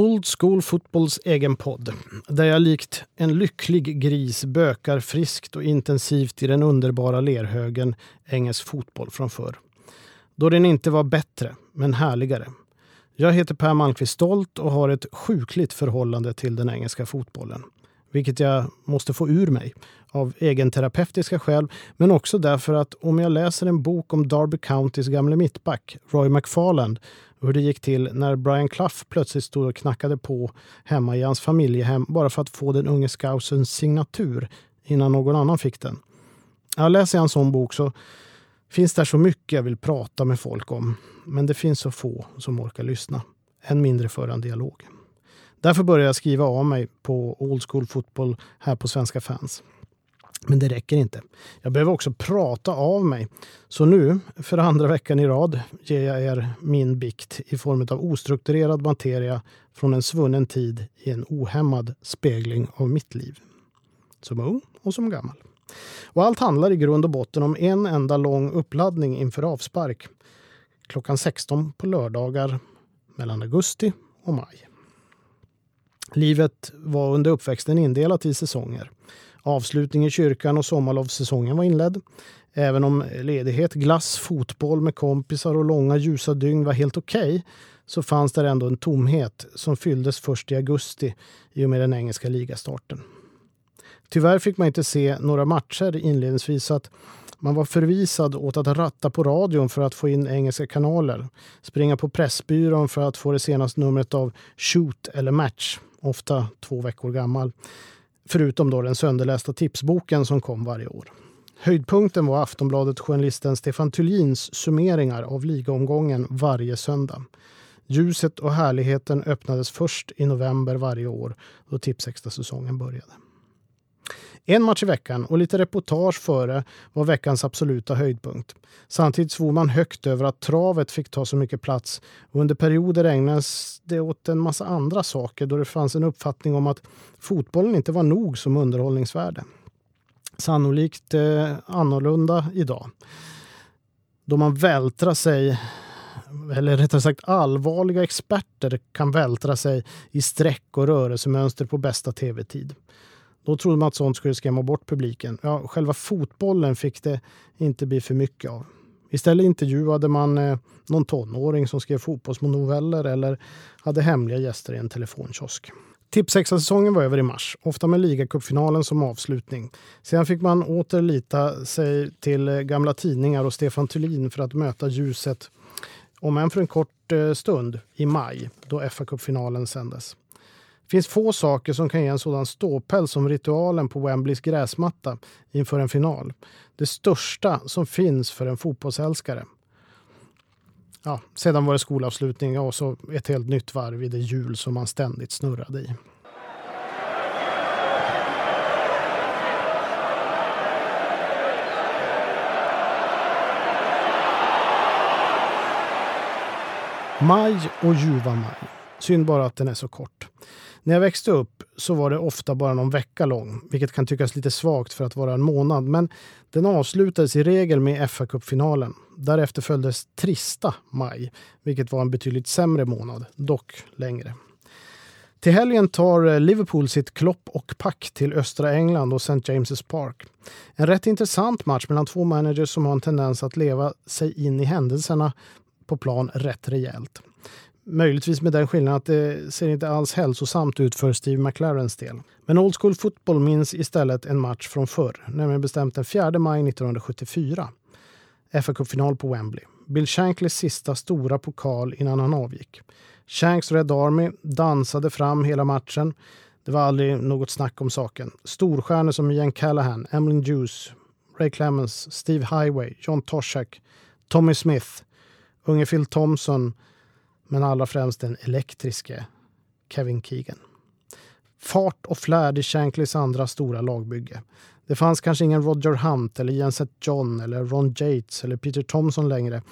Old School Fotbolls egen podd, där jag likt en lycklig gris bökar friskt och intensivt i den underbara lerhögen engelsk fotboll från förr. Då den inte var bättre, men härligare. Jag heter Per Malmqvist Stolt och har ett sjukligt förhållande till den engelska fotbollen. Vilket jag måste få ur mig av egenterapeutiska skäl, men också därför att om jag läser en bok om Derby Countys gamle mittback, Roy McFarland, och hur det gick till när Brian Clough plötsligt stod och knackade på hemma i hans familjehem bara för att få den unge scousens signatur innan någon annan fick den. Jag läser jag en sån bok så finns där så mycket jag vill prata med folk om, men det finns så få som orkar lyssna. Än mindre föra en dialog. Därför började jag skriva av mig på Old School Football här på Svenska fans. Men det räcker inte. Jag behöver också prata av mig. Så nu, för andra veckan i rad, ger jag er min bikt i form av ostrukturerad materia från en svunnen tid i en ohämmad spegling av mitt liv. Som ung och som gammal. Och allt handlar i grund och botten om en enda lång uppladdning inför avspark. Klockan 16 på lördagar mellan augusti och maj. Livet var under uppväxten indelat i säsonger. Avslutning i kyrkan och sommarlovssäsongen var inledd. Även om ledighet, glass, fotboll med kompisar och långa ljusa dygn var helt okej okay, så fanns där ändå en tomhet som fylldes först i augusti i och med den engelska ligastarten. Tyvärr fick man inte se några matcher inledningsvis så att man var förvisad åt att ratta på radion för att få in engelska kanaler, springa på Pressbyrån för att få det senaste numret av Shoot eller Match, ofta två veckor gammal, Förutom då den sönderlästa tipsboken som kom varje år. Höjdpunkten var Aftonbladet-journalisten Stefan Thulins summeringar av ligaomgången varje söndag. Ljuset och härligheten öppnades först i november varje år då Tipsextra-säsongen började. En match i veckan och lite reportage före var veckans absoluta höjdpunkt. Samtidigt svor man högt över att travet fick ta så mycket plats och under perioder ägnades det åt en massa andra saker då det fanns en uppfattning om att fotbollen inte var nog som underhållningsvärde. Sannolikt eh, annorlunda idag. Då man vältrar sig eller rättare sagt allvarliga experter kan vältra sig i streck och rörelsemönster på bästa tv-tid. Då trodde man att sånt skulle skrämma bort publiken. Ja, själva fotbollen fick det inte bli för mycket av. Istället intervjuade man eh, någon tonåring som skrev fotbollsnoveller eller hade hemliga gäster i en telefonkiosk. Tipsextra-säsongen var över i mars, ofta med ligacupfinalen som avslutning. Sedan fick man åter lita sig till eh, gamla tidningar och Stefan Thulin för att möta ljuset, om än för en kort eh, stund, i maj då FA-cupfinalen sändes finns få saker som kan ge en sådan ståpäls som ritualen på Wembleys gräsmatta inför en final. Det största som finns för en fotbollsälskare. Ja, sedan var det skolavslutning och så ett helt nytt varv i det hjul som man ständigt snurrade i. Maj och ljuva maj. Synd bara att den är så kort. När jag växte upp så var det ofta bara någon vecka lång, vilket kan tyckas lite svagt för att vara en månad. Men den avslutades i regel med FA-cupfinalen. Därefter följdes trista maj, vilket var en betydligt sämre månad, dock längre. Till helgen tar Liverpool sitt klopp och pack till östra England och St. James's Park. En rätt intressant match mellan två managers som har en tendens att leva sig in i händelserna på plan rätt rejält. Möjligtvis med den skillnaden att det ser inte alls hälsosamt ut för Steve McLarens del. Men Old School Football minns istället en match från förr, nämligen bestämt den 4 maj 1974. fa Cup-final på Wembley. Bill Shankleys sista stora pokal innan han avgick. Shanks Red Army dansade fram hela matchen. Det var aldrig något snack om saken. Storstjärnor som Ian Callahan, Emlyn Juice, Ray Clemens, Steve Highway, John Toshak, Tommy Smith, unge Phil Thompson men allra främst den elektriske Kevin Keegan. Fart och flärd i Shankleys andra stora lagbygge. Det fanns kanske ingen Roger Hunt eller Jens John eller Ron Yates eller Peter Thompson längre.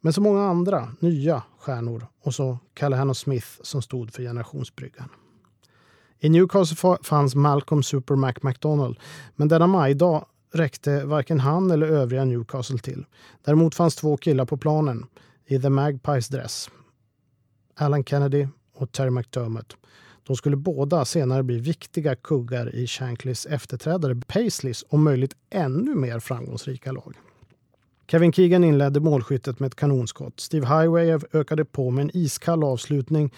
Men så många andra nya stjärnor och så Callahan och Smith som stod för generationsbryggan. I Newcastle fanns Malcolm Super Mac McDonald, men denna majdag räckte varken han eller övriga Newcastle till. Däremot fanns två killar på planen i The Magpies dress. Alan Kennedy och Terry McDermott. De skulle båda senare bli viktiga kuggar i Shankleys efterträdare Paisleys om möjligt ännu mer framgångsrika lag. Kevin Keegan inledde målskyttet med ett kanonskott. Steve Highway ökade på med en iskall avslutning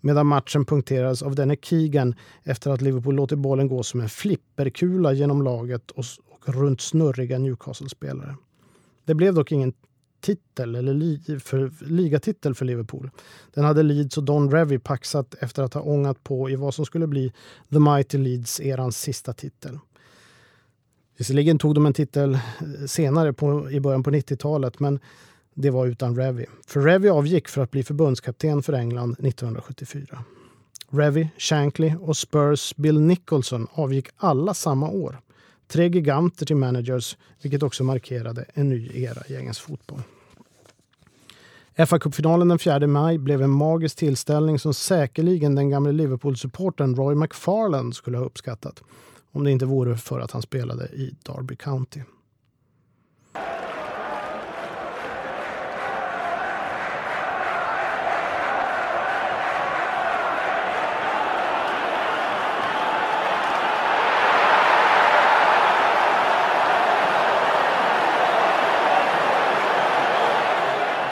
medan matchen punkterades av denne Keegan efter att Liverpool låtit bollen gå som en flipperkula genom laget och, och runt snurriga Newcastle-spelare. Det blev dock ingen titel eller li för, ligatitel för Liverpool. Den hade Leeds och Don Revy paxat efter att ha ångat på i vad som skulle bli The Mighty Leeds-erans sista titel. Visserligen tog de en titel eh, senare på, i början på 90-talet men det var utan Revy. För Revy avgick för att bli förbundskapten för England 1974. Revy, Shankly och Spurs Bill Nicholson avgick alla samma år. Tre giganter till managers, vilket också markerade en ny era i engelsk fotboll. fa kuppfinalen den 4 maj blev en magisk tillställning som säkerligen den gamle Liverpool-supporten Roy McFarland skulle ha uppskattat om det inte vore för att han spelade i Derby County.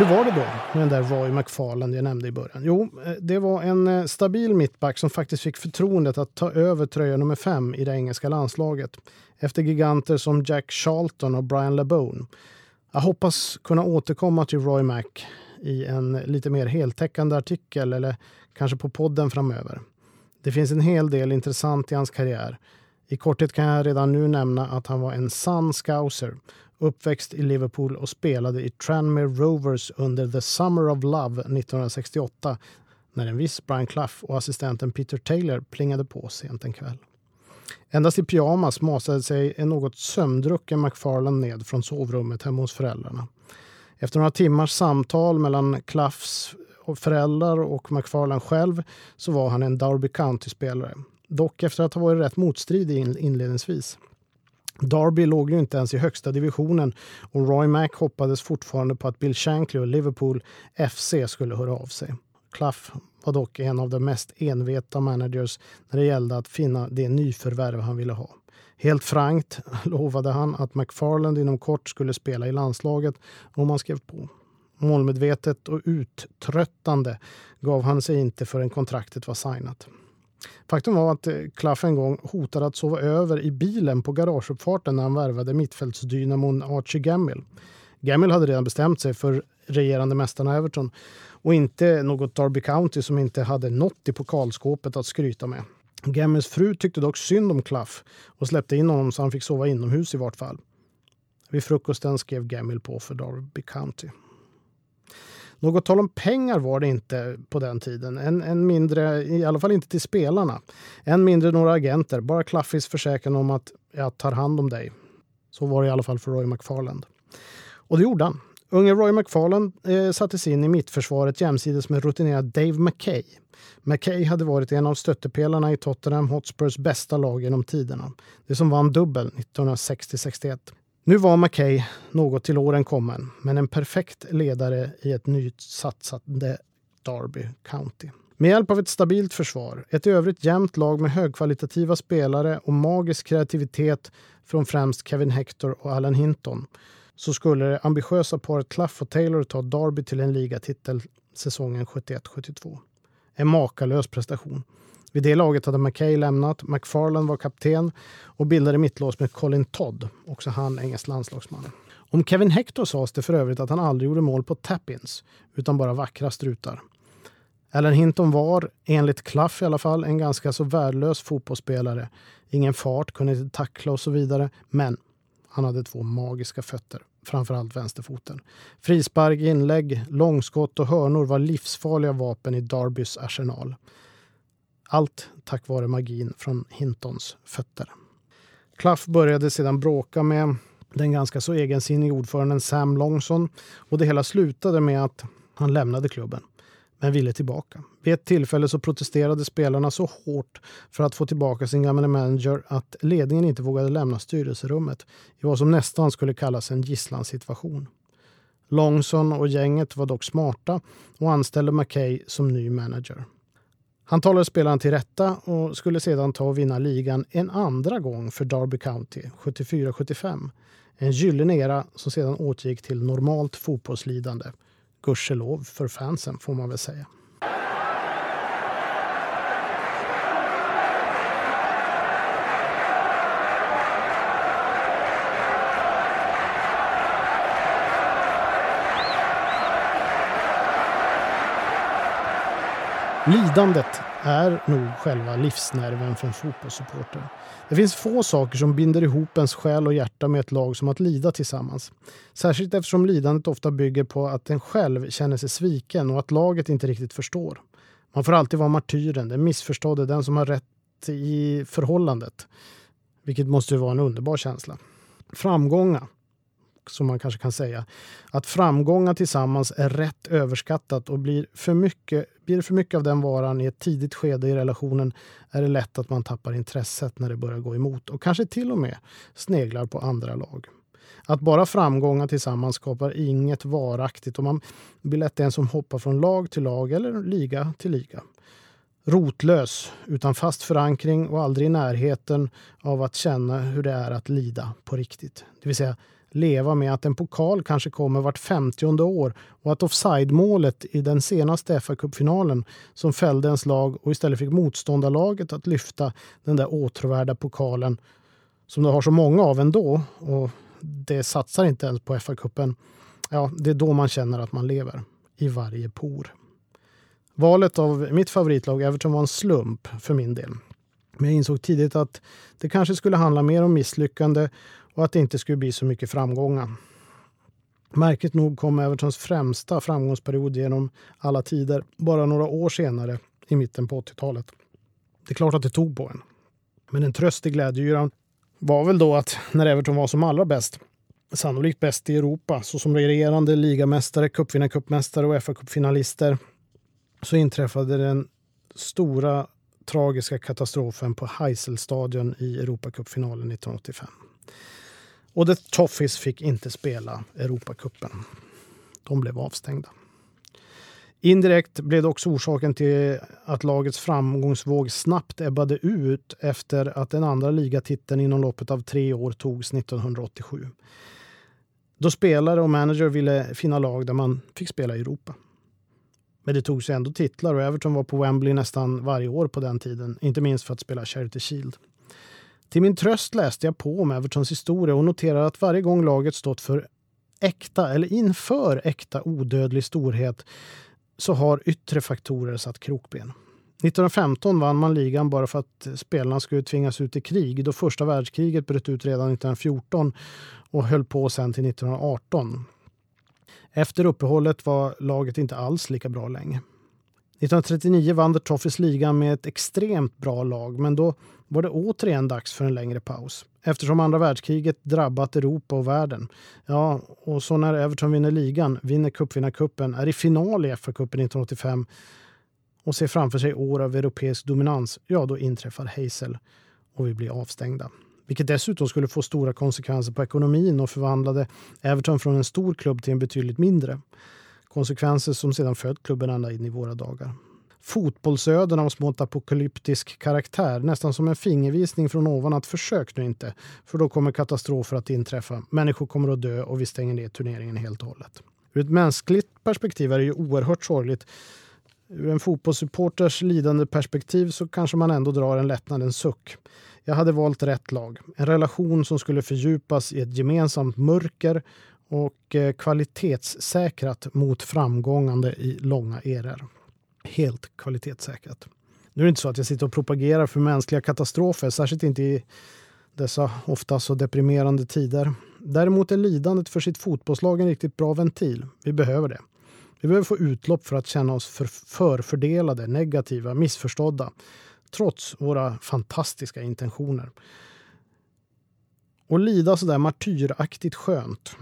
Hur var det då med den där Roy McFarland jag nämnde i början? Jo, eh, det var en eh, stabil mittback som faktiskt fick förtroendet att ta över tröja nummer fem i det engelska landslaget efter giganter som Jack Charlton och Brian LeBone. Jag hoppas kunna återkomma till Roy Mac i en lite mer heltäckande artikel eller kanske på podden framöver. Det finns en hel del intressant i hans karriär. I korthet kan jag redan nu nämna att han var en sann scouser uppväxt i Liverpool och spelade i Tranmere Rovers under The Summer of Love 1968 när en viss Brian Clough och assistenten Peter Taylor plingade på sent en kväll. Endast i pyjamas masade sig en något sömndrucken McFarland ned från sovrummet hemma hos föräldrarna. Efter några timmars samtal mellan Cloughs föräldrar och McFarland själv så var han en Derby County-spelare. Dock efter att ha varit rätt motstridig inledningsvis. Derby låg ju inte ens i högsta divisionen och Roy Mack hoppades fortfarande på att Bill Shankly och Liverpool FC skulle höra av sig. Clough var dock en av de mest enveta managers när det gällde att finna det nyförvärv han ville ha. Helt frankt lovade han att McFarland inom kort skulle spela i landslaget om han skrev på. Målmedvetet och uttröttande gav han sig inte förrän kontraktet var signat. Faktum var att eh, Klaff en gång hotade att sova över i bilen på garageuppfarten när han värvade mittfältsdynamon Archie Gammill. Gammill hade redan bestämt sig för regerande mästarna Everton och inte något Derby County som inte hade något i pokalskåpet att skryta med. Gammels fru tyckte dock synd om Klaff och släppte in honom så han fick sova inomhus i vart fall. Vid frukosten skrev Gammill på för Derby County. Något tal om pengar var det inte på den tiden. En, en mindre, I alla fall inte till spelarna. Än mindre några agenter. Bara Claffys försäkran om att jag tar hand om dig. Så var det i alla fall för Roy McFarland. Och det gjorde han. Unge Roy McFarland eh, sattes in i mittförsvaret jämsides med rutinerad Dave McKay. McKay hade varit en av stöttepelarna i Tottenham Hotspurs bästa lag genom tiderna. Det som vann dubbel 1960-61. Nu var Mackay något till åren kommen, men en perfekt ledare i ett nysatsande Derby County. Med hjälp av ett stabilt försvar, ett i övrigt jämnt lag med högkvalitativa spelare och magisk kreativitet från främst Kevin Hector och Alan Hinton så skulle det ambitiösa paret Clough och Taylor ta Derby till en ligatitel säsongen 71-72. En makalös prestation. Vid det laget hade McKay lämnat, McFarland var kapten och bildade mittlås med Colin Todd, också han engelsk landslagsman. Om Kevin Hector sades det för övrigt att han aldrig gjorde mål på tappins utan bara vackra strutar. Alan Hinton var, enligt Claff i alla fall, en ganska så värdelös fotbollsspelare. Ingen fart, kunde inte tackla och så vidare. Men han hade två magiska fötter, framförallt vänsterfoten. Frispark, inlägg, långskott och hörnor var livsfarliga vapen i Darbys arsenal. Allt tack vare magin från Hintons fötter. Clough började sedan bråka med den ganska så egensinnige ordföranden Sam Longson och det hela slutade med att han lämnade klubben men ville tillbaka. Vid ett tillfälle så protesterade spelarna så hårt för att få tillbaka sin gamla manager att ledningen inte vågade lämna styrelserummet i vad som nästan skulle kallas en gisslansituation. Longson och gänget var dock smarta och anställde McKay som ny manager. Han talade spelaren till rätta och skulle sedan ta och vinna ligan en andra gång för Derby County 74-75. En gyllene era som sedan återgick till normalt fotbollslidande. Gudskelov för fansen får man väl säga. Lidandet är nog själva livsnerven för en fotbollssupporter. Det finns få saker som binder ihop ens själ och hjärta med ett lag som att lida tillsammans. Särskilt eftersom lidandet ofta bygger på att en själv känner sig sviken och att laget inte riktigt förstår. Man får alltid vara martyren, den missförstådde, den som har rätt i förhållandet. Vilket måste vara en underbar känsla. Framgångar som man kanske kan säga. Att framgångar tillsammans är rätt överskattat och blir, för mycket, blir det för mycket av den varan i ett tidigt skede i relationen är det lätt att man tappar intresset när det börjar gå emot och kanske till och med sneglar på andra lag. Att bara framgångar tillsammans skapar inget varaktigt och man blir lätt en som hoppar från lag till lag eller liga till liga. Rotlös, utan fast förankring och aldrig i närheten av att känna hur det är att lida på riktigt. Det vill säga leva med att en pokal kanske kommer vart femtionde år och att offside-målet i den senaste FA-cupfinalen som fällde ens lag och istället fick motståndarlaget att lyfta den där åtråvärda pokalen som de har så många av ändå och det satsar inte ens på FA-cupen. Ja, det är då man känner att man lever. I varje por. Valet av mitt favoritlag Everton var en slump för min del. Men jag insåg tidigt att det kanske skulle handla mer om misslyckande och att det inte skulle bli så mycket framgångar. Märkligt nog kom Evertons främsta framgångsperiod genom alla tider bara några år senare, i mitten på 80-talet. Det är klart att det tog på en. Men en tröst i glädjeyran var väl då att när Everton var som allra bäst, sannolikt bäst i Europa, såsom regerande ligamästare, cupvinnarcupmästare och FA-cupfinalister, så inträffade den stora tragiska katastrofen på Heiselstadion i Europacupfinalen 1985. Och The Toffees fick inte spela Europacupen. De blev avstängda. Indirekt blev det också orsaken till att lagets framgångsvåg snabbt ebbade ut efter att den andra ligatiteln inom loppet av tre år togs 1987. Då spelare och manager ville finna lag där man fick spela i Europa. Men det togs ändå titlar och Everton var på Wembley nästan varje år på den tiden, inte minst för att spela Charity Shield. Till min tröst läste jag på om Evertons historia och noterade att varje gång laget stått för äkta eller inför äkta odödlig storhet så har yttre faktorer satt krokben. 1915 vann man ligan bara för att spelarna skulle tvingas ut i krig då första världskriget bröt ut redan 1914 och höll på sen till 1918. Efter uppehållet var laget inte alls lika bra längre. 1939 vann The Toffees ligan med ett extremt bra lag men då var det återigen dags för en längre paus eftersom andra världskriget drabbat Europa och världen. Ja, och så när Everton vinner ligan, vinner cupvinnarcupen, är i final i FA-cupen 1985 och ser framför sig år av europeisk dominans, ja då inträffar Hazel och vi blir avstängda. Vilket dessutom skulle få stora konsekvenser på ekonomin och förvandlade Everton från en stor klubb till en betydligt mindre. Konsekvenser som sedan följt klubben ända in i våra dagar. Fotbollsöden av smått apokalyptisk karaktär, nästan som en fingervisning från ovan att försök nu inte, för då kommer katastrofer att inträffa, människor kommer att dö och vi stänger ner turneringen helt och hållet. Ur ett mänskligt perspektiv är det ju oerhört sorgligt. Ur en fotbollssupporters lidande perspektiv så kanske man ändå drar en lättnadens suck. Jag hade valt rätt lag. En relation som skulle fördjupas i ett gemensamt mörker och eh, kvalitetssäkrat mot framgångande i långa eror. Helt kvalitetssäkrat. Nu är det inte så att jag sitter och propagerar för mänskliga katastrofer, särskilt inte i dessa ofta så deprimerande tider. Däremot är lidandet för sitt fotbollslag en riktigt bra ventil. Vi behöver det. Vi behöver få utlopp för att känna oss för förfördelade, negativa, missförstådda trots våra fantastiska intentioner. Och lida sådär martyraktigt skönt.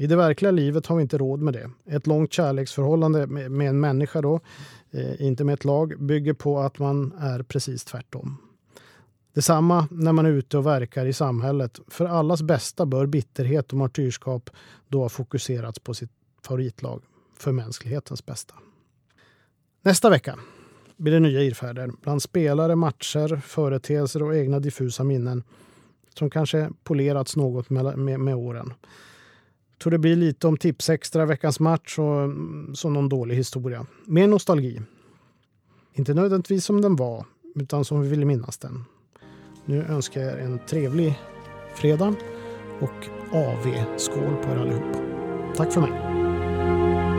I det verkliga livet har vi inte råd med det. Ett långt kärleksförhållande med, en människa, då, eh, inte med ett lag, bygger på att man är precis tvärtom. Detsamma när man är ute och verkar i samhället. För allas bästa bör bitterhet och martyrskap då ha fokuserats på sitt favoritlag för mänsklighetens bästa. Nästa vecka blir det nya irrfärder bland spelare, matcher, företeelser och egna diffusa minnen som kanske polerats något med, med, med åren. Tror det blir lite om Tipsextra, veckans match och mm, så någon dålig historia. Mer nostalgi. Inte nödvändigtvis som den var, utan som vi vill minnas den. Nu önskar jag er en trevlig fredag och AV-skål på er allihop. Tack för mig.